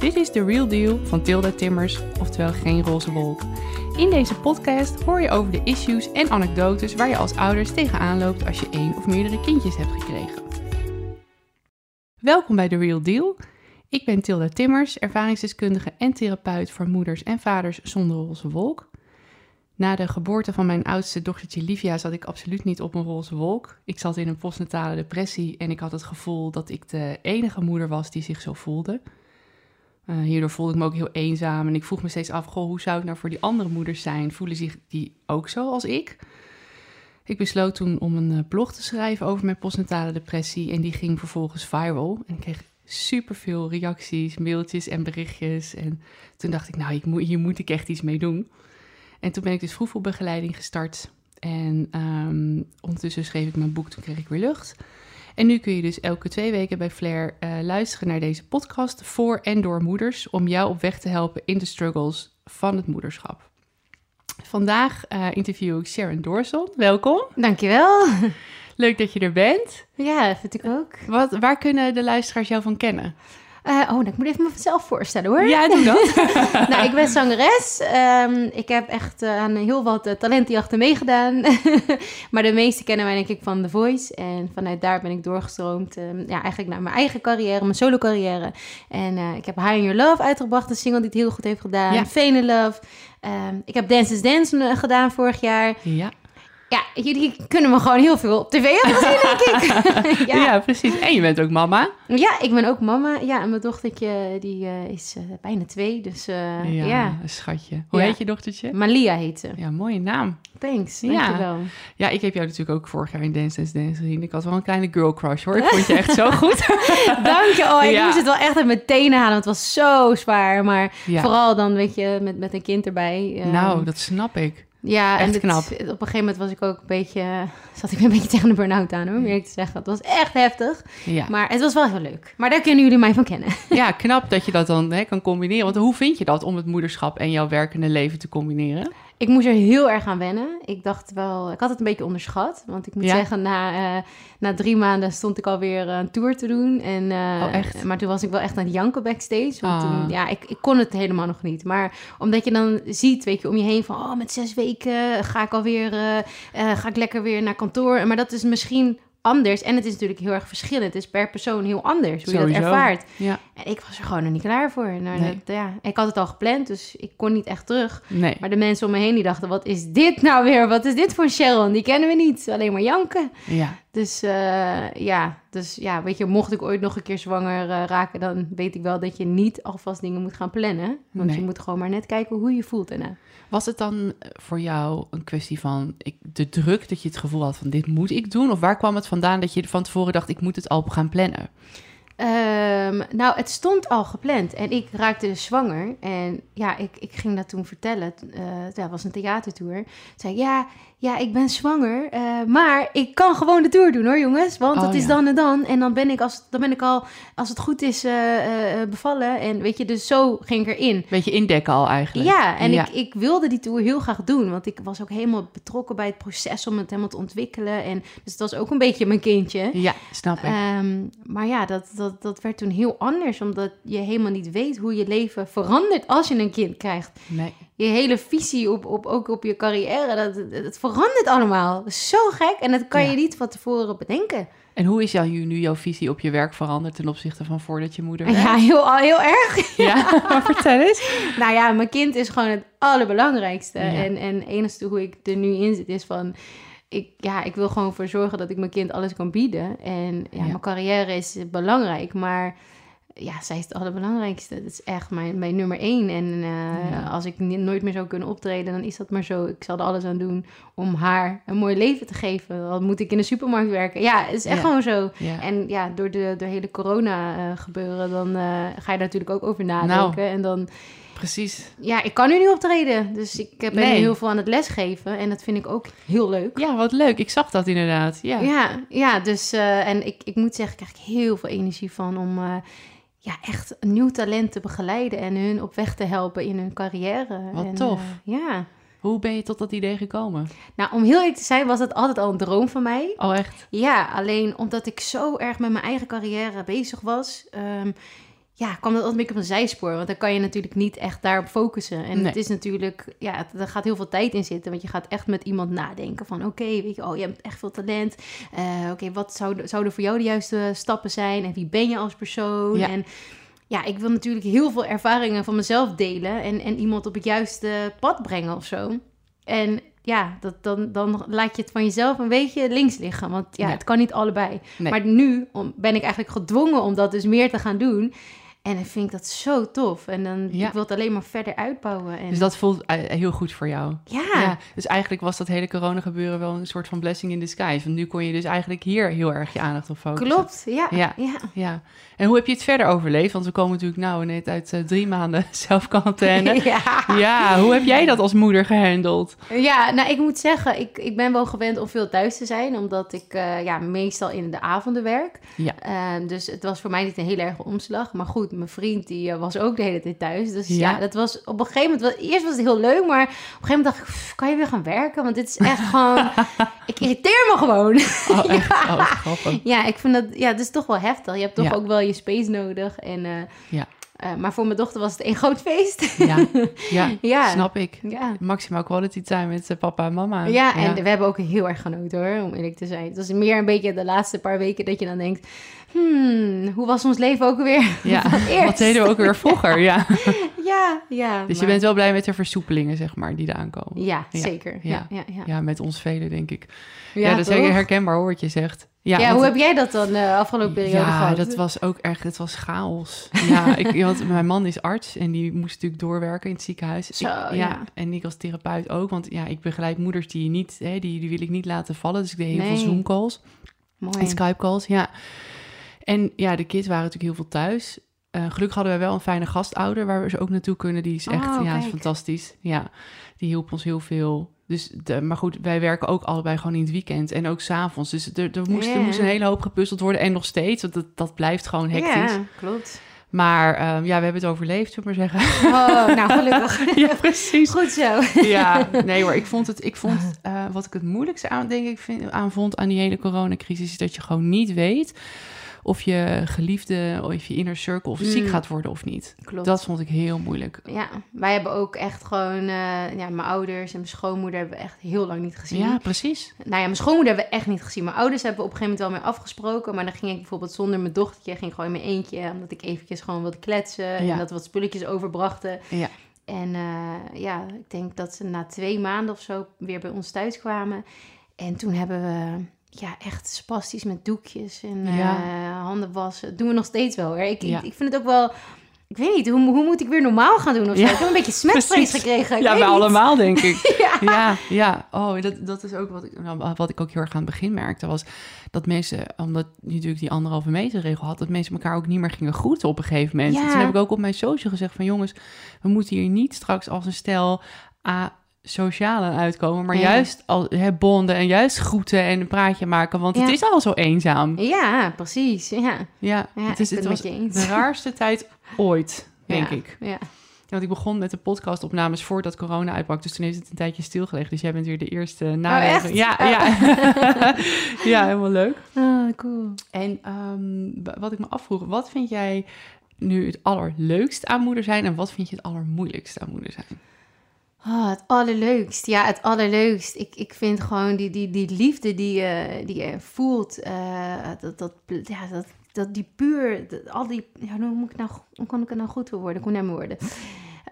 Dit is The Real Deal van Tilda Timmers, oftewel geen roze wolk. In deze podcast hoor je over de issues en anekdotes waar je als ouders tegenaan loopt als je één of meerdere kindjes hebt gekregen. Welkom bij The Real Deal. Ik ben Tilda Timmers, ervaringsdeskundige en therapeut voor moeders en vaders zonder roze wolk. Na de geboorte van mijn oudste dochtertje Livia zat ik absoluut niet op een roze wolk. Ik zat in een postnatale depressie en ik had het gevoel dat ik de enige moeder was die zich zo voelde. Uh, hierdoor voelde ik me ook heel eenzaam en ik vroeg me steeds af, goh, hoe zou ik nou voor die andere moeders zijn? Voelen zich die ook zo als ik? Ik besloot toen om een eh, blog te schrijven over mijn postnatale depressie en die ging vervolgens viral. En ik kreeg superveel reacties, mailtjes en berichtjes. En toen dacht ik, nou, moet, hier moet ik echt iets mee doen. En toen ben ik dus vroegvoelbegeleiding gestart. En um, ondertussen schreef ik mijn boek, toen kreeg ik weer lucht. En nu kun je dus elke twee weken bij Flair uh, luisteren naar deze podcast voor en door moeders, om jou op weg te helpen in de struggles van het moederschap. Vandaag uh, interview ik Sharon Doorson. Welkom. Dankjewel. Leuk dat je er bent. Ja, vind ik ook. Wat, waar kunnen de luisteraars jou van kennen? Uh, oh, nou, ik moet even mezelf voorstellen hoor. Ja, doe dat. nou, ik ben zangeres. Um, ik heb echt uh, aan heel wat uh, talentenjachten meegedaan. maar de meeste kennen mij denk ik van The Voice. En vanuit daar ben ik doorgestroomd. Um, ja, eigenlijk naar mijn eigen carrière, mijn solo carrière. En ik heb High in Your Love uitgebracht. Een single die het heel goed heeft gedaan. Ja. Fane Love. Um, ik heb Dance is Dance gedaan vorig jaar. Ja. Ja, jullie kunnen me gewoon heel veel op tv hebben gezien, denk ik. ja. ja. precies. En je bent ook mama. Ja, ik ben ook mama. Ja, en mijn dochtertje die uh, is uh, bijna twee, dus uh, ja, ja. een schatje. Hoe ja. heet je dochtertje? Malia heet ze. Ja, mooie naam. Thanks, dankjewel. Ja. ja, ik heb jou natuurlijk ook vorig jaar in Dance Dance Dance gezien. Ik had wel een kleine girl crush, hoor. Ik vond je echt zo goed. Dank je. Oh, ik moest het wel echt uit mijn tenen halen, want het was zo zwaar. Maar vooral dan, weet je, met, met een kind erbij. Nou, dat snap ik. Ja, echt en knap. op een gegeven moment was ik ook een beetje, zat ik een beetje tegen de burn-out aan, hoor, om eerlijk te zeggen. Het was echt heftig, ja. maar het was wel heel leuk. Maar daar kunnen jullie mij van kennen. Ja, knap dat je dat dan hè, kan combineren. Want hoe vind je dat om het moederschap en jouw werkende leven te combineren? Ik moest er heel erg aan wennen. Ik dacht wel, ik had het een beetje onderschat. Want ik moet Ja? zeggen, na, eh, na drie maanden stond ik alweer een tour te doen. En, eh, Oh, echt? Maar toen was ik wel echt aan het janken backstage. Want Ah. toen, ja, ik, ik kon het helemaal nog niet. Maar omdat je dan ziet, weet je, om je heen van... Oh, met zes weken ga ik alweer, eh, ga ik lekker weer naar kantoor. Maar dat is misschien anders. En het is natuurlijk heel erg verschillend. Het is per persoon heel anders, hoe je dat ervaart. Ja, En ik was er gewoon nog niet klaar voor. Nou, Nee. dat, ja, ik had het al gepland, dus ik kon niet echt terug. nee. Maar de mensen om me heen die dachten, wat is dit nou weer? Wat is dit voor Sharon? Die kennen we niet. Alleen maar janken. Ja, Dus eh, ja, dus ja, weet je, mocht ik ooit nog een keer zwanger eh, raken, dan weet ik wel dat je niet alvast dingen moet gaan plannen. Want Nee. je moet gewoon maar net kijken hoe je voelt daarna. Was het dan voor jou een kwestie van ik, de druk dat je het gevoel had van dit moet ik doen? Of waar kwam het vandaan dat je van tevoren dacht ik moet het al gaan plannen? Ehm, nou, het stond al gepland en ik raakte dus zwanger. En ja, ik, ik ging dat toen vertellen. Eh het was een theatertour. Toen zei ja, ja, ik ben zwanger, eh, maar ik kan gewoon de tour doen hoor, jongens. Want Oh, het is ja. dan en dan. En dan ben ik, als, dan ben ik al, als het goed is, eh, eh, bevallen. En weet je, dus zo ging ik erin. Beetje indekken al eigenlijk. Ja, en Ja. Ik, ik wilde die tour heel graag doen. Want ik was ook helemaal betrokken bij het proces om het helemaal te ontwikkelen. En, dus het was ook een beetje mijn kindje. Ja, snap ik. Ehm, maar ja, dat, dat, dat werd toen heel anders, omdat je helemaal niet weet hoe je leven verandert als je een kind krijgt. nee. Je hele visie op, op, ook op je carrière, dat, dat, verandert allemaal. Dat is zo gek en dat kan Ja. je niet van tevoren bedenken. En hoe is jou, nu jouw visie op je werk veranderd ten opzichte van voordat je moeder werd? Ja, heel, heel erg. Ja, maar vertel eens. Nou ja, mijn kind is gewoon het allerbelangrijkste. Ja. En, en het enige hoe ik er nu in zit is van... Ik, ja, ik wil gewoon voor zorgen dat ik mijn kind alles kan bieden. En ja, Ja. mijn carrière is belangrijk, maar... Ja, zij is het allerbelangrijkste. Dat is echt mijn, mijn nummer één. En eh, Ja. als ik ni- nooit meer zou kunnen optreden, dan is dat maar zo. Ik zal er alles aan doen om haar een mooi leven te geven. Dan moet ik in de supermarkt werken. Ja, het is echt Ja. gewoon zo. Ja. En ja, door de, door hele corona eh, gebeuren, dan eh, ga je daar natuurlijk ook over nadenken. En dan, Precies. ja, ik kan nu niet optreden. Dus ik ben Nee. nu heel veel aan het lesgeven. En dat vind ik ook heel leuk. Ja, wat leuk. Ik zag dat inderdaad. Ja. Ja, ja dus en ik, ik moet zeggen, ik krijg heel veel energie van om ja, echt een nieuw talent te begeleiden en hun op weg te helpen in hun carrière. Wat En, tof. eh, ja. Hoe ben je tot dat idee gekomen? Nou, om heel eerlijk te zijn, was het altijd al een droom van mij. Oh, echt? Ja, alleen omdat ik zo erg met mijn eigen carrière bezig was. ehm, ja, kwam dat altijd een beetje op een zijspoor. Want dan kan je natuurlijk niet echt daarop focussen. En Nee. het is natuurlijk, ja, er gaat heel veel tijd in zitten. Want je gaat echt met iemand nadenken van, oké, weet je, oh, je hebt echt veel talent. Eh, oké, wat zouden zouden voor jou de juiste stappen zijn? En wie ben je als persoon? Ja. En ja, ik wil natuurlijk heel veel ervaringen van mezelf delen. En, en iemand op het juiste pad brengen of zo. En ja, dat, dan, dan laat je het van jezelf een beetje links liggen. Want ja, het kan niet allebei. Nee. Maar nu ben ik eigenlijk gedwongen om dat dus meer te gaan doen. En dan vind ik dat zo tof. En dan Ja. ik wil het alleen maar verder uitbouwen. En, Dus dat voelt eh, heel goed voor jou. ja, Ja, dus eigenlijk was dat hele corona gebeuren wel een soort van blessing in disguise. Want nu kon je dus eigenlijk hier heel erg je aandacht op focussen. klopt. Ja, Ja. ja. Ja. En hoe heb je het verder overleefd? Want we komen natuurlijk nou net uit eh, drie maanden zelfquarantaine. ja. Ja, hoe heb jij dat als moeder gehandeld? Ja, nou, ik moet zeggen, ik, ik ben wel gewend om veel thuis te zijn, omdat ik eh, ja, meestal in de avonden werk. Ja. Eh, dus het was voor mij niet een hele erge omslag. Maar goed, mijn vriend die eh, was ook de hele tijd thuis. Dus ja, Ja. dat was op een gegeven moment, wel- eerst was het heel leuk, maar op een gegeven moment dacht ik, "Pff, kan je weer gaan werken? Want dit is echt gewoon, ik irriteer me gewoon. Oh, echt? Oh, grappig. ja, ik vind dat, ja, het is toch wel heftig. Je hebt toch Ja. ook wel je space nodig. En, eh, Ja. eh, maar voor mijn dochter was het één groot feest. Ja, ja, Ja. snap ik. ja. Maximaal quality time met papa en mama. Ja, en we hebben ook heel erg genoten hoor, om eerlijk te zijn. Het was meer een beetje de laatste paar weken dat je dan denkt... Hmm, hoe was ons leven ook weer? Ja, wat deden we ook weer vroeger, ja. Ja, ja. Dus je bent wel blij met de versoepelingen, zeg maar, die eraan komen. Ja, Ja, zeker. Ja, ja, ja. Ja, met ons velen, denk ik. Ja, dat is toch? zeker herkenbaar, hoor, wat je zegt. Ja, Ja, hoe heb jij dat dan de afgelopen periode ja, gehad? dat was ook echt, het was chaos. Ja, ik, want mijn man is arts en die moest natuurlijk doorwerken in het ziekenhuis. Zo, Ik- ja. ja. En ik als therapeut ook, want ja, ik begeleid moeders die niet, hè, die, die wil ik niet laten vallen. Dus ik deed heel Nee. veel Zoom calls Mooi. en Skype calls, ja. En ja, de kids waren natuurlijk heel veel thuis. Eh, gelukkig hadden wij wel een fijne gastouder waar we ze ook naartoe kunnen. Die is echt, Oh, ja, is fantastisch. Ja, die hielp ons heel veel. Dus, de, maar goed, wij werken ook allebei gewoon in het weekend en ook s'avonds. Dus er, er, moest, er moest een hele hoop gepuzzeld worden en nog steeds. Want dat, dat blijft gewoon hectisch. Ja, klopt. Maar ehm, ja, we hebben het overleefd, zullen maar zeggen. Oh, nou gelukkig. ja, precies. Goed zo. Ja, nee hoor, ik vond het, ik vond, eh, wat ik het moeilijkste aan, denk ik, vind, aan vond aan die hele coronacrisis, is dat je gewoon niet weet of je geliefde, of je inner circle of ziek Mm. gaat worden of niet. Klopt. Dat vond ik heel moeilijk. Ja, wij hebben ook echt gewoon... eh, ja, mijn ouders en mijn schoonmoeder hebben we echt heel lang niet gezien. Ja, precies. Nou ja, mijn schoonmoeder hebben we echt niet gezien. Mijn ouders hebben we op een gegeven moment wel mee afgesproken. Maar dan ging ik bijvoorbeeld zonder mijn dochtertje... ging gewoon in mijn eentje, omdat ik eventjes gewoon wilde kletsen. Ja. En dat we wat spulletjes overbrachten. Ja. En eh, ja, ik denk dat ze na twee maanden of zo weer bij ons thuis kwamen. En toen hebben we ja, echt spastisch met doekjes en eh, handen wassen. Dat doen we nog steeds wel. Ik, Ja. ik, ik vind het ook wel... Ik weet niet, hoe, hoe moet ik weer normaal gaan doen of zo? Ja. Ik heb een beetje smetvrees gekregen. Ik ja, niet. allemaal, denk ik. Ja. Ja. Oh, dat, dat is ook wat ik, nou, wat ik ook heel erg aan het begin merkte. Was dat mensen, omdat je natuurlijk die anderhalve meter regel had, dat mensen elkaar ook niet meer gingen groeten op een gegeven moment. Ja. Toen heb ik ook op mijn social gezegd van jongens, we moeten hier niet straks als een stel a sociaal aan uitkomen, maar Ja. juist al hè, bonden en juist groeten en een praatje maken, want het is al zo eenzaam. Ja, precies. Ja, Ja, ja het, is, het was de raarste tijd ooit, denk ik. Ja. Ja, want ik begon met de podcastopnames voordat corona uitbrak. Dus toen heeft het een tijdje stilgelegd. Dus jij bent weer de eerste na. Oh, echt? Ja, Oh. ja. ja, helemaal leuk. Ah, cool. En ehm, wat ik me afvroeg, wat vind jij nu het allerleukst aan moeder zijn en wat vind je het allermoeilijkst aan moeder zijn? Oh, het allerleukst. Ja, het allerleukst. Ik, ik vind gewoon die, die, die liefde die je, die je voelt. eh, dat, dat, ja, dat, dat die puur... dat- al die... Ja, hoe, moet ik nou, hoe kan ik het nou goed voor worden? Ik kon mijn woorden.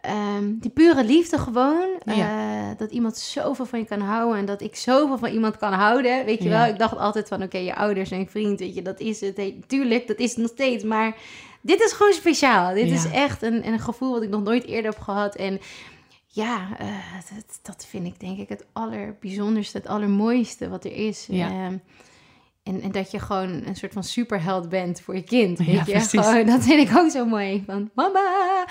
Ehm, die pure liefde gewoon. eh, dat iemand zoveel van je kan houden. En dat ik zoveel van iemand kan houden. Weet je Ja. wel? Ik dacht altijd van, oké, je ouders en je vriend, weet je, dat is het. Hey, tuurlijk, dat is het nog steeds. Maar dit is gewoon speciaal. Dit Ja. is echt een, een gevoel wat ik nog nooit eerder heb gehad. En ja, eh, dat, dat vind ik denk ik het allerbijzonderste, het allermooiste wat er is. Ja. Ehm, en, en dat je gewoon een soort van superheld bent voor je kind. Weet Ja, je? precies. Gewoon, dat vind ik ook zo mooi. Van mama,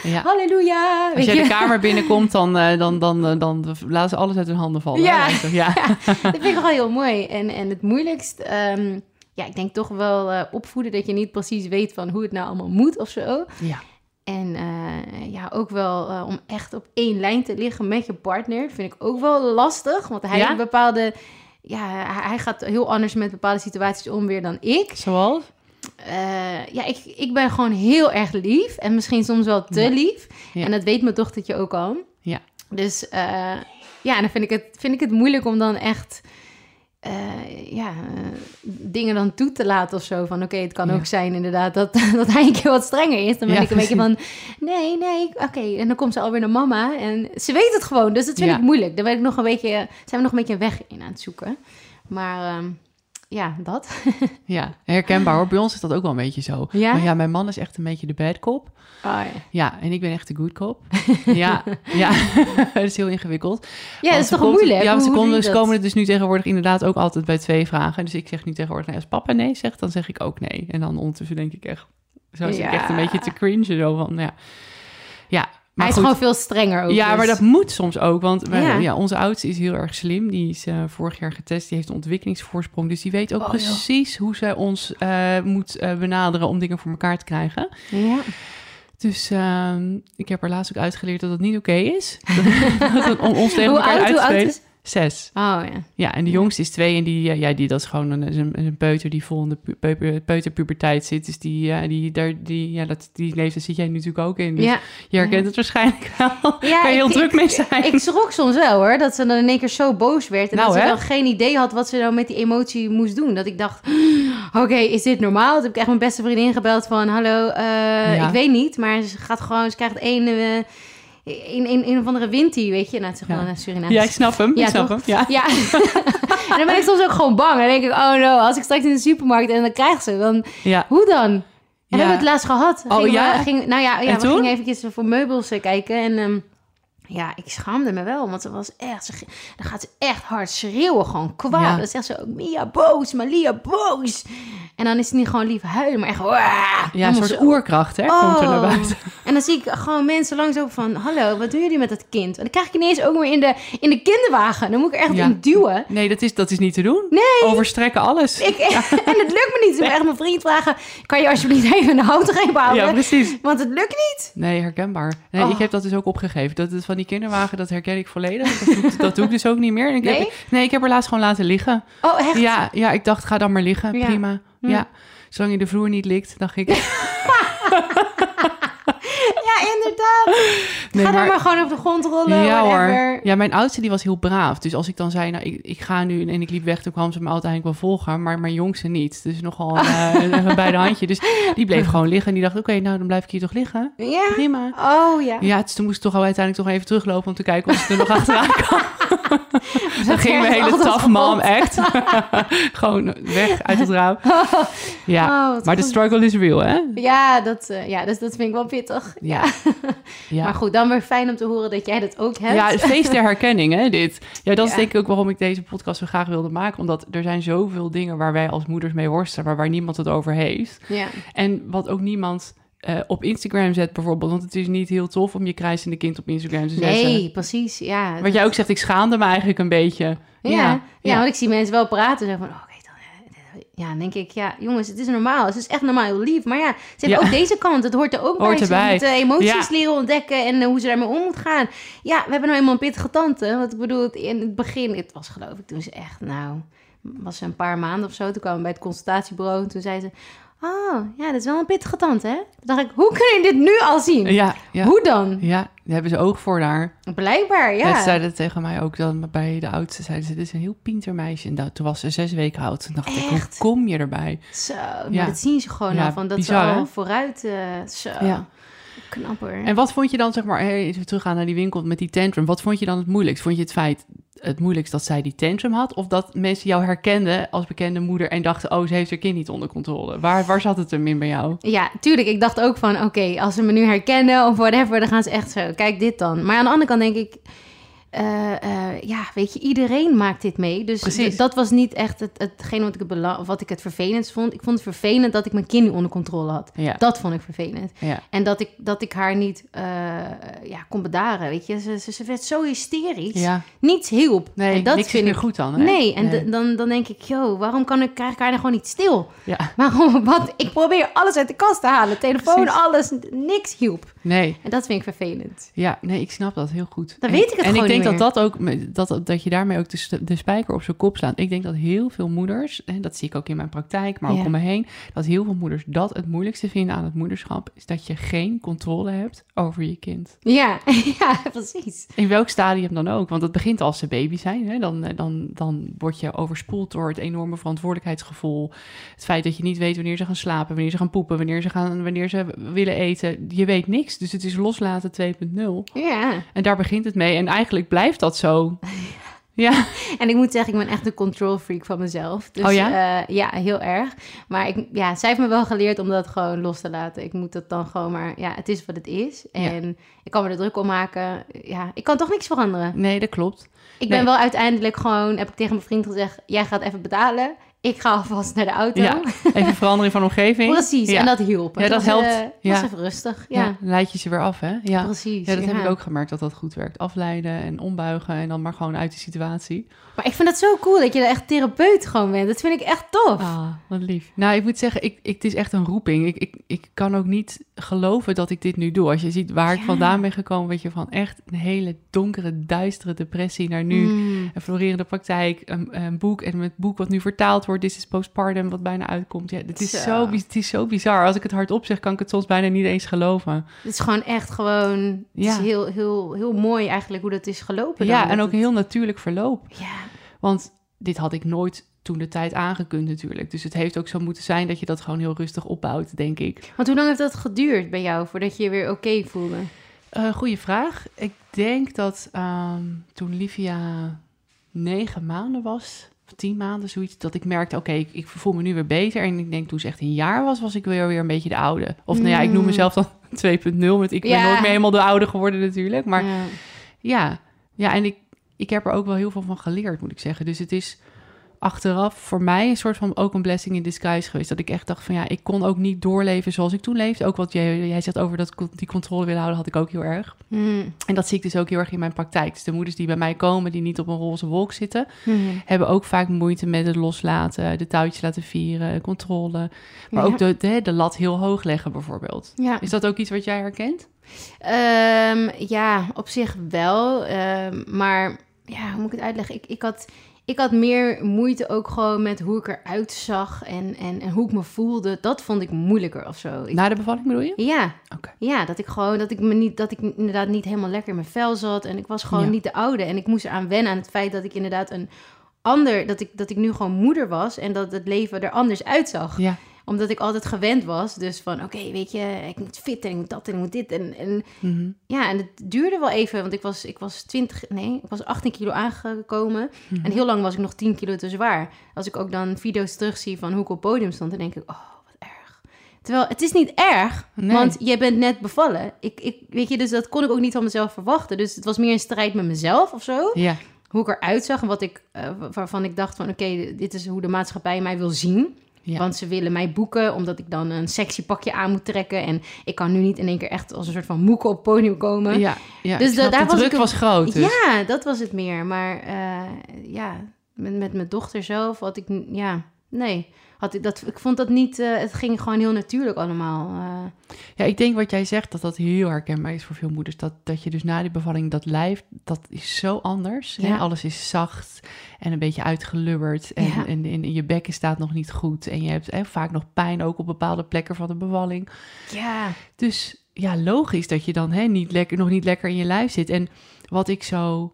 Ja. halleluja. Als jij je? de kamer binnenkomt, dan, eh, dan, dan, dan, dan laten ze alles uit hun handen vallen. Ja. ja. dat vind ik wel heel mooi. En, en het moeilijkst, ehm, ja, ik denk toch wel eh, opvoeden dat je niet precies weet van hoe het nou allemaal moet of zo. ja. En eh, ja, ook wel eh, om echt op één lijn te liggen met je partner, vind ik ook wel lastig. Want hij Ja? heeft bepaalde, ja, hij- gaat heel anders met bepaalde situaties om weer dan ik. Zoals? eh, ja, ik, ik ben gewoon heel erg lief. En misschien soms wel te Ja. lief. Ja. En dat weet mijn dochtertje ook al. Ja. Dus ja, dan vind ik, het, vind ik het moeilijk om dan echt... eh, ja, eh, dingen dan toe te laten of zo. Van oké, het kan Ja. ook zijn inderdaad dat, dat hij een keer wat strenger is. Dan ben Ja, ik een beetje van, nee, nee, oké. En dan komt ze alweer naar mama. En ze weet het gewoon, dus dat vind Ja. ik moeilijk. Daar ben ik nog een beetje, zijn we nog een beetje weg in aan het zoeken. Maar ehm, ja, dat. Ja, herkenbaar hoor. Bij ons is dat ook wel een beetje zo. Ja? Maar ja, mijn man is echt een beetje de bad cop. Oh, ja. Ja, en ik ben echt de good cop. ja, ja. dat is heel ingewikkeld. Ja, dat is toch komt- moeilijk? Ja, want ze komen, ze er dus nu tegenwoordig inderdaad ook altijd bij twee vragen. Dus ik zeg nu tegenwoordig, nou, als papa nee zegt, dan zeg ik ook nee. En dan ondertussen denk ik echt, zo zit ik echt een beetje te cringe. Zo van, ja. Ja, maar Hij is goed. gewoon veel strenger ook. Ja, dus. maar dat moet soms ook. Want wij- Ja. ja. onze oudste is heel erg slim. Die is eh, vorig jaar getest. Die heeft een ontwikkelingsvoorsprong. Dus die weet ook Oh, joh. precies hoe zij ons eh, moet eh, benaderen om dingen voor elkaar te krijgen. Ja. Dus ehm, ik heb er laatst ook uitgeleerd dat het niet oké is. dat om ons tegen Hoe elkaar oud, uit te spelen. Zes. Oh ja. Ja, en de jongste is twee en die, ja, die dat is gewoon een, een, peuter die vol in de peuper- peuterpuberteit zit. Dus die, ja, die, daar, die, ja, dat, die leeftijd zit jij natuurlijk ook in. Dus ja. je herkent het waarschijnlijk wel. Ja, kan je heel ik- druk mee zijn. Ik schrok soms wel hoor, dat ze dan in één keer zo boos werd. En Nou, dat ze dan geen idee had wat ze nou met die emotie moest doen. Dat ik dacht, oké, is dit normaal? Toen heb ik echt mijn beste vriendin gebeld van, hallo, eh, Ja. ik weet niet. Maar ze gaat gewoon, ze krijgt één, eh, een, een, een of andere wintie, weet je. Is gewoon Ja. een Surinaams. ja, ik snap hem. Ja, ik snap toch? hem. Ja. Ja, en dan ben ik soms ook gewoon bang. Dan denk ik, oh no, als ik straks in de supermarkt en dan krijg ze, dan Ja. hoe dan? En we hebben het laatst gehad. Oh, Gingen ja? We, ging, nou ja, ja En we gingen eventjes voor meubels eh, kijken. En ehm, ja, ik schaamde me wel. Want ze was echt... Ze, dan gaat ze echt hard schreeuwen. Gewoon kwaad. Dan zegt ze ook, Mia boos, Malia boos. En dan is het niet gewoon lief huilen, maar echt... Ja, een soort oerkracht, hè, komt er naar Oh. buiten. En dan zie ik gewoon mensen langs ook van... Hallo, wat doen jullie met dat kind? En dan krijg ik ineens ook weer in de, in de kinderwagen. Dan moet ik er echt Ja. in duwen. Nee, dat is, dat is niet te doen. Nee. Overstrekken alles. Ik, en het lukt me niet. Dus ik moet echt mijn vriend vragen... Kan je alsjeblieft even de houtgreep houden? Ja, precies. Want het lukt niet. Nee, herkenbaar. Nee, Oh. Ik heb dat dus ook opgegeven. Dat het van die kinderwagen, dat herken ik volledig. Dat doe, ik- dat doe ik dus ook niet meer. En ik Nee? heb, nee, ik heb er laatst gewoon laten liggen. Oh, echt? Ja, ja, ik dacht, ga dan maar liggen. Ja. Prima. Hm. Ja. Zolang je de vloer niet likt, dacht ik. Ja, inderdaad. Nee, Ga maar- dan maar gewoon op de grond rollen. ja whatever. hoor. Ja, mijn oudste die was heel braaf. Dus als ik dan zei, nou, ik, ik ga nu en ik liep weg, toen kwam ze me altijd eigenlijk wel volgen. Maar mijn jongste niet. Dus nogal eh, een bij de handje. Dus die bleef gewoon liggen. En die dacht, oké, nou dan blijf ik hier toch liggen. Ja? Prima. Oh ja. Ja, dus toen moest ik toch al uiteindelijk toch even teruglopen om te kijken of ze er nog achteraan kwam. Dan ging mijn hele mom kapot. echt gewoon weg uit het raam. Ja, Oh, maar de struggle is real, hè? Ja, dat, eh, ja dus dat vind ik wel pittig. Ja. Maar Ja, goed, dan weer fijn om te horen dat jij dat ook hebt. ja het feest der herkenning, hè, dit. Ja, dat is denk ik ook waarom ik deze podcast zo graag wilde maken. Omdat er zijn zoveel dingen waar wij als moeders mee worstelen, maar waar niemand het over heeft. Ja. En wat ook niemand eh, op Instagram zet bijvoorbeeld. Want het is niet heel tof om je krijzende kind op Instagram te zetten. Nee, precies. Ja. Wat jij ook zegt, ik schaamde me eigenlijk een beetje. Ja, ja, want ik zie mensen wel praten en zeggen van, oh, ja, dan denk ik, ja, jongens, het is normaal. Het is echt normaal heel lief. Maar ja, ze hebben Ja. ook deze kant. Het hoort er ook Hoort bij. Ze erbij. moeten emoties Ja. leren ontdekken en eh, hoe ze daarmee om moet gaan. Ja, we hebben nou eenmaal een pittige tante. Want ik bedoel, in het begin, het was geloof ik toen ze echt, nou, was ze een paar maanden of zo. Toen kwamen we bij het consultatiebureau en toen zei ze, oh, ja, dat is wel een pittige tante, hè? Toen dacht ik, hoe kun je dit nu al zien? Ja, ja. Hoe dan? Ja, daar hebben ze oog voor daar. Blijkbaar, ja. Ze zeiden tegen mij ook dan bij de oudste, zeiden ze, dit is een heel pinter meisje. En dat, toen was ze zes weken oud. Toen dacht ik, hoe kom je erbij? Zo, maar Ja. dat zien ze gewoon Ja, al, van dat bizar, ze al hè? vooruit, eh, zo, Ja. knap hoor. En wat vond je dan, zeg maar, hey, even teruggaan naar die winkel met die tantrum. Wat vond je dan het moeilijkst? Vond je het feit het moeilijkst dat zij die tantrum had? Of dat mensen jou herkenden als bekende moeder en dachten, oh, ze heeft haar kind niet onder controle? Waar, waar zat het hem in bij jou? Ja, tuurlijk. Ik dacht ook van, oké, als ze me nu herkennen of whatever, dan gaan ze echt zo, kijk dit dan. Maar aan de andere kant denk ik, eh, eh, ja, weet je, iedereen maakt dit mee. Dus dat was niet echt het, hetgeen wat ik het, bela- wat ik het vervelendst vond. Ik vond het vervelend dat ik mijn kind niet onder controle had. Ja, Dat vond ik vervelend. ja, En dat ik, dat ik haar niet eh, ja, kon bedaren, weet je. Ze, ze, ze werd zo hysterisch. ja. Niets hielp. Nee, en dat niks vind ik goed dan, hè? Nee, en d- dan, dan denk ik, joh, waarom kan ik, krijg ik haar dan gewoon niet stil? Ja, Waarom? Want ik probeer alles uit de kast te halen. Telefoon, Precies. alles, niks hielp. nee. En dat vind ik vervelend. Ja, nee, ik snap dat heel goed. Dan En- weet ik het En gewoon ik denk dat dat ook, dat, dat je daarmee ook de, spijker op zijn kop slaat. Ik denk dat heel veel moeders, en dat zie ik ook in mijn praktijk, maar ook Ja. om me heen, dat heel veel moeders dat het moeilijkste vinden aan het moederschap, is dat je geen controle hebt over je kind. Ja, ja, precies. In welk stadium dan ook, want het begint als ze baby zijn. Hè? Dan, eh, dan, dan word je overspoeld door het enorme verantwoordelijkheidsgevoel. Het feit dat je niet weet wanneer ze gaan slapen, wanneer ze gaan poepen, wanneer ze, gaan, wanneer ze willen eten. Je weet niks, dus het is loslaten 2.0. Ja. En daar begint het mee. En eigenlijk blijft dat zo. Ja, En ik moet zeggen, ik ben echt een control freak van mezelf. Dus, Oh ja? eh, ja, heel erg. Maar ik, ja, zij heeft me wel geleerd om dat gewoon los te laten. Ik moet dat dan gewoon maar... Ja, het is wat het is. Ja. En ik kan me er druk om maken. Ja, ik kan toch niks veranderen. nee, dat klopt. Ik ben wel uiteindelijk gewoon... Heb ik tegen mijn vriend gezegd... Jij gaat even betalen. Ik ga alvast naar de auto. Ja, even verandering van omgeving. Precies, Ja. en dat hielp. Ja, dat was, helpt. eh, Ja. was even rustig, ja. Ja, leid je ze weer af, hè? Ja, Precies. ja dat heb ik ook gemerkt dat dat goed werkt. Afleiden en ombuigen en dan maar gewoon uit de situatie. Maar ik vind het zo cool dat je er echt therapeut gewoon bent. Dat vind ik echt tof. Ah, wat lief. Nou, ik moet zeggen, ik, ik, het is echt een roeping. Ik, ik, ik kan ook niet geloven dat ik dit nu doe. Als je ziet waar ik vandaan ben gekomen, weet je, van echt een hele donkere, duistere depressie naar nu Mm. een florerende praktijk, een, een boek en het boek wat nu vertaald wordt, This is Postpartum, wat bijna uitkomt. Ja, het is Zo. het is zo bizar. Als ik het hardop zeg, kan ik het soms bijna niet eens geloven. Het is gewoon echt gewoon... Het is heel, heel, heel mooi eigenlijk hoe dat is gelopen. dan. Ja, en ook het- een heel natuurlijk verloop. Ja, Want dit had ik nooit toen de tijd aangekund natuurlijk. Dus het heeft ook zo moeten zijn dat je dat gewoon heel rustig opbouwt, denk ik. want hoe lang heeft dat geduurd bij jou voordat je je weer oké voelde? Eh goeie vraag. Ik denk dat ehm, toen Livia negen maanden was, tien maanden, zoiets, dat ik merkte, oké, ik, ik voel me nu weer beter. En ik denk toen ze echt een jaar was, was ik weer, weer een beetje de oude. Of nou ja, ik noem Mm. mezelf dan 2.0, want ik ben Ja. nooit meer helemaal de oude geworden natuurlijk. Maar Ja. ja, ja en ik, ik heb er ook wel heel veel van geleerd, moet ik zeggen. Dus het is achteraf voor mij een soort van ook een blessing in disguise geweest. Dat ik echt dacht van ja, ik kon ook niet doorleven zoals ik toen leefde. Ook wat jij, jij zegt over dat die controle willen houden, had ik ook heel erg. Mm. En dat zie ik dus ook heel erg in mijn praktijk. Dus de moeders die bij mij komen, die niet op een roze wolk zitten, Mhm. hebben ook vaak moeite met het loslaten, de touwtjes laten vieren, controle. Maar Ja. ook de, de, de lat heel hoog leggen bijvoorbeeld. Ja. Is dat ook iets wat jij herkent? Ehm, ja, op zich wel. Ehm, maar ja, hoe moet ik het uitleggen? Ik, ik, had, ik had meer moeite ook gewoon met hoe ik eruit zag en, en, en hoe ik me voelde. Dat vond ik moeilijker of zo. Ik- Na de bevalling bedoel je? ja, ja, dat ik gewoon dat ik me niet dat ik inderdaad niet helemaal lekker in mijn vel zat en ik was gewoon Ja. niet de oude en ik moest eraan wennen aan het feit dat ik inderdaad een ander dat ik dat ik nu gewoon moeder was en dat het leven er anders uitzag Ja. Omdat ik altijd gewend was dus van oké weet je ik moet fit en ik moet dat en ik moet dit en, en Mhm. ja en het duurde wel even want ik was ik was 20 nee ik was 18 kilo aangekomen Mhm. en heel lang was ik nog 10 kilo te zwaar als ik ook dan video's terugzie van hoe ik op podium stond dan denk ik oh wat erg terwijl het is niet erg Nee. want jij bent net bevallen. Ik, ik, weet je, dus dat kon ik ook niet van mezelf verwachten. Dus het was meer een strijd met mezelf of zo. Ja. Hoe ik eruit zag en wat ik, eh, waarvan ik dacht van... oké, dit is hoe de maatschappij mij wil zien. Ja. Want ze willen mij boeken omdat ik dan een sexy pakje aan moet trekken. En ik kan nu niet in één keer echt als een soort van moeke op het podium komen. Ja, ja. Dus da- daar de was druk ik een- was groot. Dus. Ja, dat was het meer. Maar eh, ja, met, met mijn dochter zelf had ik... Ja, nee. Had ik, dat, ik vond dat niet... eh, het ging gewoon heel natuurlijk allemaal. eh. Ja, ik denk wat jij zegt, dat dat heel herkenbaar is voor veel moeders. Dat, dat je dus na die bevalling, dat lijf, dat is zo anders. Hè? Alles is zacht en een beetje uitgelubberd. En, Ja. en, en je bekken staat nog niet goed. En je hebt hè, vaak nog pijn ook op bepaalde plekken van de bevalling. ja, Dus ja, logisch dat je dan hè, niet lekker, nog niet lekker in je lijf zit. En wat ik zo...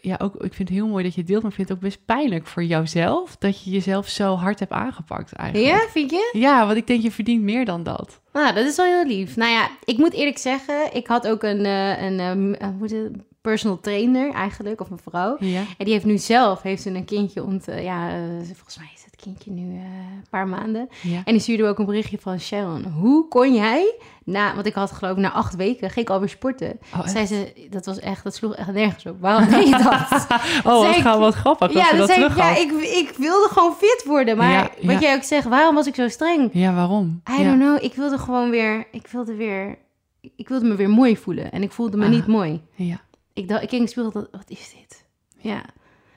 Ja, ook, ik vind het heel mooi dat je het deelt, maar ik vind het ook best pijnlijk voor jouzelf... dat je jezelf zo hard hebt aangepakt eigenlijk. ja, vind je? Ja, want ik denk, je verdient meer dan dat. Nou, dat is wel heel lief. Nou ja, ik moet eerlijk zeggen, ik had ook een, eh, een ehm, personal trainer eigenlijk, of een vrouw. Ja. En die heeft nu zelf heeft ze een kindje ont... eh, ja, eh, volgens mij is het kindje nu eh, een paar maanden. Ja. En die stuurde ook een berichtje van Sharon. Hoe kon jij, na, want ik had geloof ik na acht weken, ging ik alweer sporten. Oh? Zei ze, dat was echt, dat sloeg echt nergens op. Waarom deed je dat? Oh, wat, Zei ik- ga, wat grappig dat ja, dat zei ik, ja, ik, ik wilde gewoon fit worden. Maar Ja, wat jij ook zegt, waarom was ik zo streng? Ja, waarom? I don't know. Ik wilde gewoon weer. Ik wilde weer. Ik wilde me weer mooi voelen. En ik voelde me Ah. niet mooi. Ja. Ik dacht, ik keek in de spiegel. dacht, Wat is dit? Ja.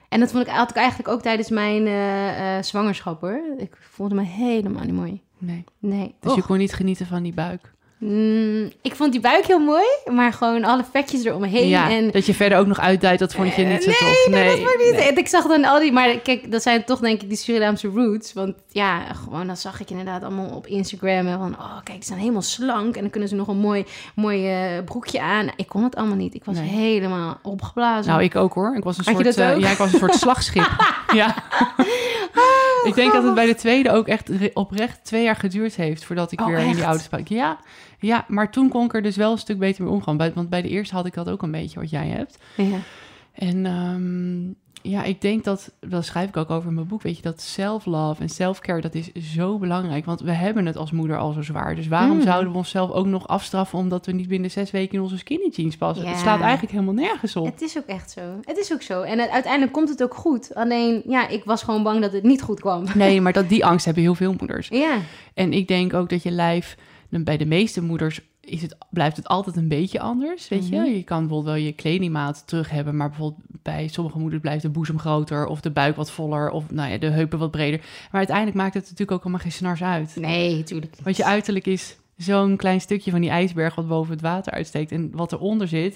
En dat vond ik, had ik eigenlijk ook tijdens mijn eh, eh, zwangerschap hoor. Ik voelde me helemaal niet mooi. Nee. Nee. Dus je kon niet genieten van die buik. Mm, ik vond die buik heel mooi, maar gewoon alle vetjes eromheen. Ja, en dat je verder ook nog uitduidt, dat vond je niet zo nee, tof. Nee, dat vond ik niet. nee. En Ik zag dan al die, maar kijk, dat zijn toch denk ik die Surinaamse roots. Want ja, gewoon dan zag ik inderdaad allemaal op Instagram en van, oh kijk, ze zijn helemaal slank en dan kunnen ze nog een mooi, mooi eh, broekje aan. Ik kon het allemaal niet. Ik was Nee. helemaal opgeblazen. Nou, ik ook hoor. Ik was een Had soort, dat eh, ja, ik was een soort slagschip. ja. ik denk dat het bij de tweede ook echt re- oprecht twee jaar geduurd heeft voordat ik Oh, weer in die oude spuik. Ja, ja, maar toen kon ik er dus wel een stuk beter mee omgaan. Want bij de eerste had ik dat ook een beetje wat jij hebt. ja. En ehm, ja, ik denk dat, dat schrijf ik ook over in mijn boek, weet je, dat self-love en self-care, dat is zo belangrijk. Want we hebben het als moeder al zo zwaar. Dus waarom Mm. zouden we onszelf ook nog afstraffen omdat we niet binnen zes weken in onze skinny jeans passen? Ja. Het slaat eigenlijk helemaal nergens op. Het is ook echt zo. Het is ook zo. En het- uiteindelijk komt het ook goed. Alleen, ja, ik was gewoon bang dat het niet goed kwam. Nee, maar dat, die angst hebben heel veel moeders. Ja, En ik denk ook dat je lijf, bij de meeste moeders is het, blijft het altijd een beetje anders, weet Mhm. je. Je kan bijvoorbeeld wel je kledingmaat terug hebben, maar bijvoorbeeld bij sommige moeders blijft de boezem groter of de buik wat voller of nou ja, de heupen wat breder. Maar uiteindelijk maakt het natuurlijk ook allemaal geen snars uit. nee, tuurlijk niet. Want je uiterlijk is zo'n klein stukje van die ijsberg wat boven het water uitsteekt. En wat eronder zit,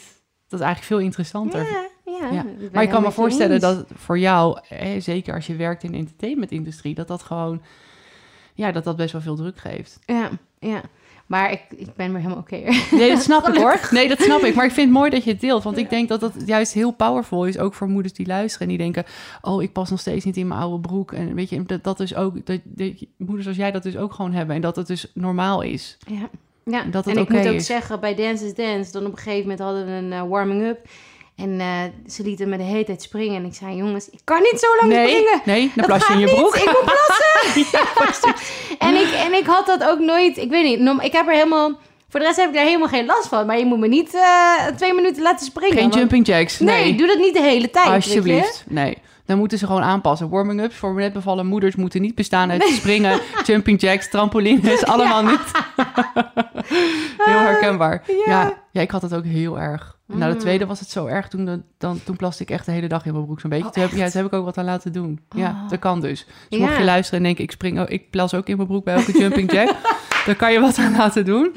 dat is eigenlijk veel interessanter. Ja, ja. Maar ik kan me je voorstellen eens. dat voor jou, hè, zeker als je werkt in de entertainmentindustrie, dat dat gewoon, ja, dat dat best wel veel druk geeft. Ja, ja. Maar ik, ik ben weer helemaal oké. Nee, dat snap ik hoor. Nee, dat snap ik. Maar ik vind het mooi dat je het deelt. Want ik denk dat dat juist heel powerful is. Ook voor moeders die luisteren en die denken... oh, ik pas nog steeds niet in mijn oude broek. En weet je, dat, dat is ook... Dat, dat moeders als jij dat dus ook gewoon hebben. En dat het dus normaal is. Ja. Ja, Dat het en ik moet ook is. zeggen, bij Dance is Dance, dan op een gegeven moment hadden we een eh, warming-up. En eh, ze lieten me de hele tijd springen. En ik zei, jongens, ik kan niet zo lang Nee, springen. nee, dan Dat plas je in je niet. broek. Ik moet plassen. en, ik, en ik had dat ook nooit, ik weet niet, ik heb er helemaal, voor de rest heb ik daar helemaal geen last van. Maar je moet me niet eh, twee minuten laten springen. Geen want- jumping jacks. Nee, Nee, doe dat niet de hele tijd. alsjeblieft. Nee. Dan moeten ze gewoon aanpassen. Warming-ups voor net bevallen moeders moeten niet bestaan uit springen, jumping jacks, trampolines, allemaal niet. heel herkenbaar. Ja. Ja. ja, ik had het ook heel erg. Na de Mm. tweede was het zo erg, toen, dan, toen plaste ik echt de hele dag in mijn broek zo'n beetje. Oh, toen, heb, ja, toen heb ik ook wat aan laten doen. Ja, Oh. dat kan dus. Dus Ja. mocht je luisteren en denken, ik, spring, ik plas ook in mijn broek bij elke jumping jack, dan kan je wat aan laten doen.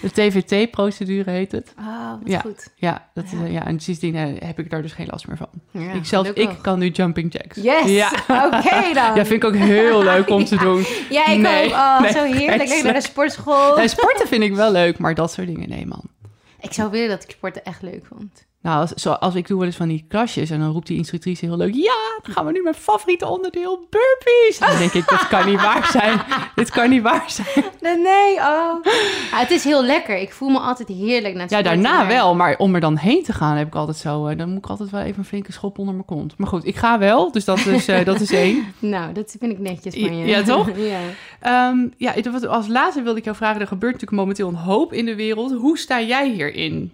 De TVT-procedure heet het. Oh, wat Ja. goed. Ja, dat, Ja. ja. en sindsdien eh, heb ik daar dus geen last meer van. Ik zelf, ik kan nu jumping jacks. Yes, Ja. oké dan. Ja, vind ik ook heel leuk om te doen. Ja, ik Nee, ook. Oh, nee, zo heerlijk. Echt naar de sportschool. Nee, sporten vind ik wel leuk, maar dat soort dingen, nee man. Ik zou willen dat ik sporten echt leuk vond. Nou, als, zo, als ik doe wel eens van die klasjes en dan roept die instructrice heel leuk... Ja, dan gaan we nu mijn favoriete onderdeel, burpees. Dan denk ik, dit kan niet waar zijn. Dit kan niet waar zijn. Nee, nee, oh. Het is heel lekker. Ik voel me altijd heerlijk na het Ja, daarna maar- wel, maar om er dan heen te gaan heb ik altijd zo... eh, dan moet ik altijd wel even een flinke schop onder mijn kont. Maar goed, ik ga wel, dus dat is, eh, dat is één. Nou, dat vind ik netjes van je. Ja, toch? ja. Ehm, ja, als laatste wilde ik jou vragen... er gebeurt natuurlijk momenteel een hoop in de wereld. Hoe sta jij hierin?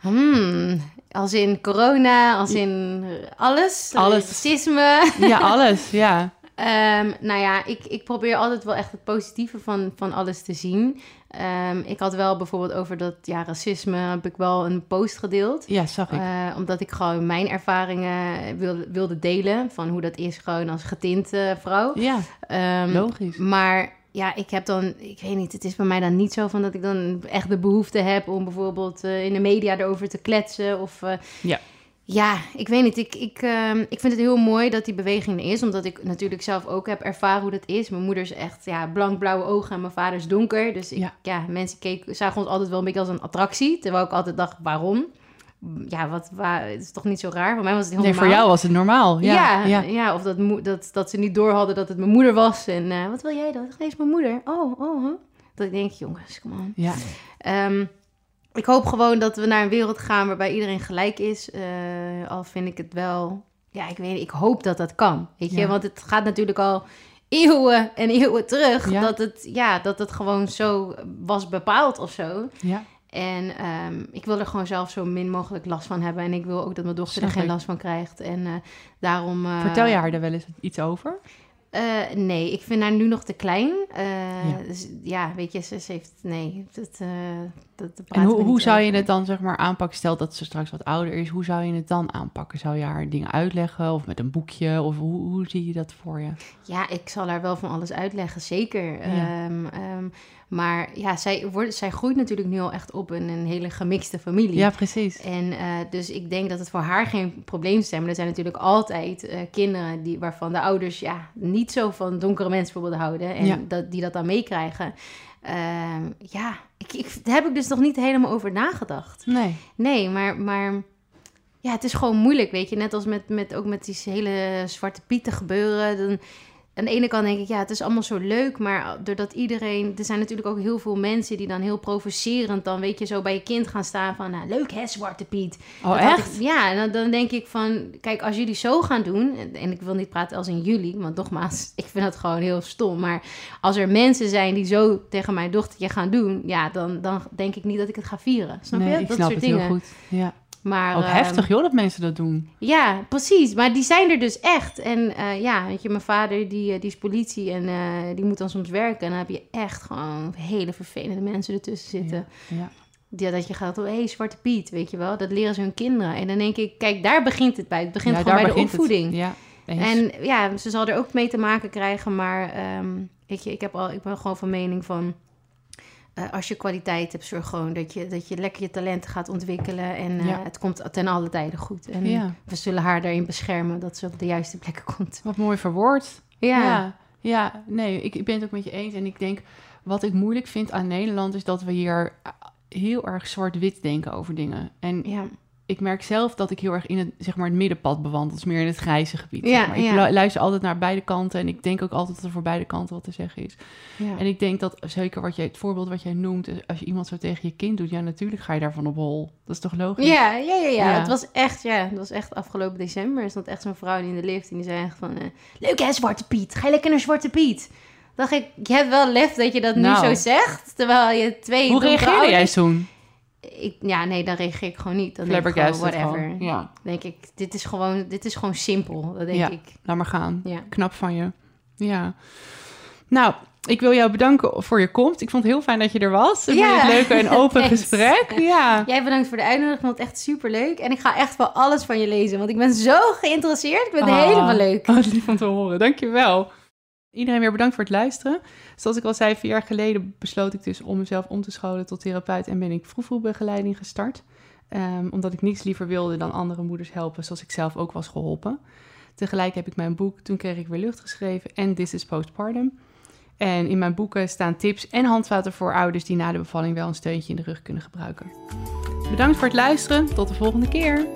Hmm, als in corona, als in alles. Alles. Racisme. Ja, alles, ja. Ehm, nou ja, ik, ik probeer altijd wel echt het positieve van, van alles te zien. Ehm, ik had wel bijvoorbeeld over dat ja, racisme, heb ik wel een post gedeeld. Ja, zag ik. Eh, omdat ik gewoon mijn ervaringen wilde, wilde delen van hoe dat is gewoon als getinte vrouw. ja, Ehm, logisch. maar ja, ik heb dan, ik weet niet, het is bij mij dan niet zo van dat ik dan echt de behoefte heb om bijvoorbeeld eh, in de media erover te kletsen. Of eh, Ja. ja, ik weet niet. Ik, ik, ehm, ik vind het heel mooi dat die beweging er is, omdat ik natuurlijk zelf ook heb ervaren hoe dat is. Mijn moeder is echt ja, blank-blauwe ogen en mijn vader is donker. Dus ik, Ja. ja. mensen keken, zagen ons altijd wel een beetje als een attractie, terwijl ik altijd dacht, waarom? Ja, wat, waar, het is toch niet zo raar? Voor mij was het heel Nee, voor jou was het normaal. Ja, Ja, ja. ja. of dat, dat, dat ze niet door hadden dat het mijn moeder was. En eh, wat wil jij dan? Nee, is mijn moeder. Oh, oh, huh? Dat ik denk, jongens, kom on. ja. Ehm, ik hoop gewoon dat we naar een wereld gaan waarbij iedereen gelijk is. Eh, al vind ik het wel... Ja, ik weet ik hoop dat dat kan. Weet je, Ja. want het gaat natuurlijk al eeuwen en eeuwen terug. Ja. Dat, het, ja, dat het gewoon zo was bepaald of zo. ja. En ehm, ik wil er gewoon zelf zo min mogelijk last van hebben. En ik wil ook dat mijn dochter Snap er geen ik. last van krijgt. En eh, daarom... eh, Vertel je haar er wel eens iets over? eh, nee, ik vind haar nu nog te klein. Ja. Dus ja, weet je, ze, ze heeft... Nee, dat, dat, En hoe, zou je het dan zeg maar aanpakken? Stel dat ze straks wat ouder is. Hoe zou je het dan aanpakken? Zou je haar dingen uitleggen of met een boekje? Of hoe, hoe zie je dat voor je? Ja, ik zal haar wel van alles uitleggen, zeker. Ja. Ehm, ehm, Maar ja, zij, wordt, zij groeit natuurlijk nu al echt op in een hele gemixte familie. Ja, precies. En uh, dus ik denk dat het voor haar geen probleem is. Maar er zijn natuurlijk altijd uh, kinderen die, waarvan de ouders ja, niet zo van donkere mensen bijvoorbeeld houden. En Ja. dat, die dat dan meekrijgen. Ehm, ja, ik, ik, daar heb ik dus nog niet helemaal over nagedacht. Nee. Nee, maar, maar ja, het is gewoon moeilijk, weet je. Net als met, met, ook met die hele zwarte pieten gebeuren. Dan, aan de ene kant denk ik, ja, het is allemaal zo leuk. Maar doordat iedereen... Er zijn natuurlijk ook heel veel mensen die dan heel provocerend... dan weet je, zo bij je kind gaan staan van... Nou, leuk hè, Zwarte Piet. Oh, Dat echt? ik- ja, dan, dan denk ik van... Kijk, als jullie zo gaan doen... en- En ik wil niet praten als in jullie... Want nogmaals, ik vind dat gewoon heel stom. Maar als er mensen zijn die zo tegen mijn dochtertje gaan doen... Ja, dan, dan denk ik niet dat ik het ga vieren. Snap nee, je? ik dat snap soort het dingen. heel goed. Ja. Maar, Ook ehm, heftig, joh, dat mensen dat doen. Ja, precies. Maar die zijn er dus echt. En eh, ja, weet je, mijn vader die, eh, die is politie en eh, die moet dan soms werken. En dan heb je echt gewoon hele vervelende mensen ertussen zitten. Ja. Ja, dat je gaat, oh, hé, hey, Zwarte Piet, weet je wel. Dat leren ze hun kinderen. En dan denk ik, kijk, daar begint het bij. Het begint Ja, gewoon bij de het. opvoeding. Ja. En ja, ze zal er ook mee te maken krijgen, maar ehm, weet je, ik, heb al, ik ben gewoon van mening van... eh, als je kwaliteit hebt, zorg gewoon dat je, dat je lekker je talenten gaat ontwikkelen. En eh, Ja. het komt ten alle tijden goed. En Ja. we zullen haar daarin beschermen dat ze op de juiste plekken komt. Wat mooi verwoord. Ja, Ja, ja, nee, ik, ik ben het ook met je eens. En ik denk, wat ik moeilijk vind aan Nederland is dat we hier eh, heel erg zwart-wit denken over dingen. En ja. Ik merk zelf dat ik heel erg in het, zeg maar, het middenpad bewandel. Dus meer in het grijze gebied. Ja, zeg maar. Ik ja. luister altijd naar beide kanten. En ik denk ook altijd dat er voor beide kanten wat te zeggen is. ja. En ik denk dat, zeker wat jij, het voorbeeld wat jij noemt... is als je iemand zo tegen je kind doet... ja, natuurlijk ga je daarvan op hol. Dat is toch logisch? Ja, ja, ja, ja. Het was echt, ja, het was echt afgelopen december. Er stond echt zo'n vrouw in de lift en die zei echt van... eh, Leuk hè, Zwarte Piet. Ga je lekker naar Zwarte Piet. Dacht ik, je hebt wel lef dat je dat Nou. nu zo zegt. Terwijl je twee... Hoe reageerde jij toen? Ik, ja, nee, dan reageer ik gewoon niet. Dan denk ik gewoon, whatever. gewoon. Ja, denk ik, dit is gewoon, dit is gewoon simpel. Dat denk Ja. ik. laat maar gaan. Ja. Knap van je. Ja. Nou, ik wil jou bedanken voor je komst. Ik vond het heel fijn dat je er was. Ik Ja. het leuk en open gesprek. Ja. Jij bedankt voor de uitnodiging. Ik vond het echt super leuk. En ik ga echt wel alles van je lezen. Want ik ben zo geïnteresseerd. Ik vind het Ah. helemaal leuk. Wat lief om te horen. Dankjewel. Iedereen weer bedankt voor het luisteren. Zoals ik al zei, vier jaar geleden besloot ik dus om mezelf om te scholen tot therapeut en ben ik vroegvoelbegeleiding gestart. Ehm, omdat ik niets liever wilde dan andere moeders helpen, zoals ik zelf ook was geholpen. Tegelijk heb ik mijn boek Toen kreeg ik weer lucht geschreven en This is Postpartum. En in mijn boeken staan tips en handvaten voor ouders die na de bevalling wel een steuntje in de rug kunnen gebruiken. Bedankt voor het luisteren. Tot de volgende keer.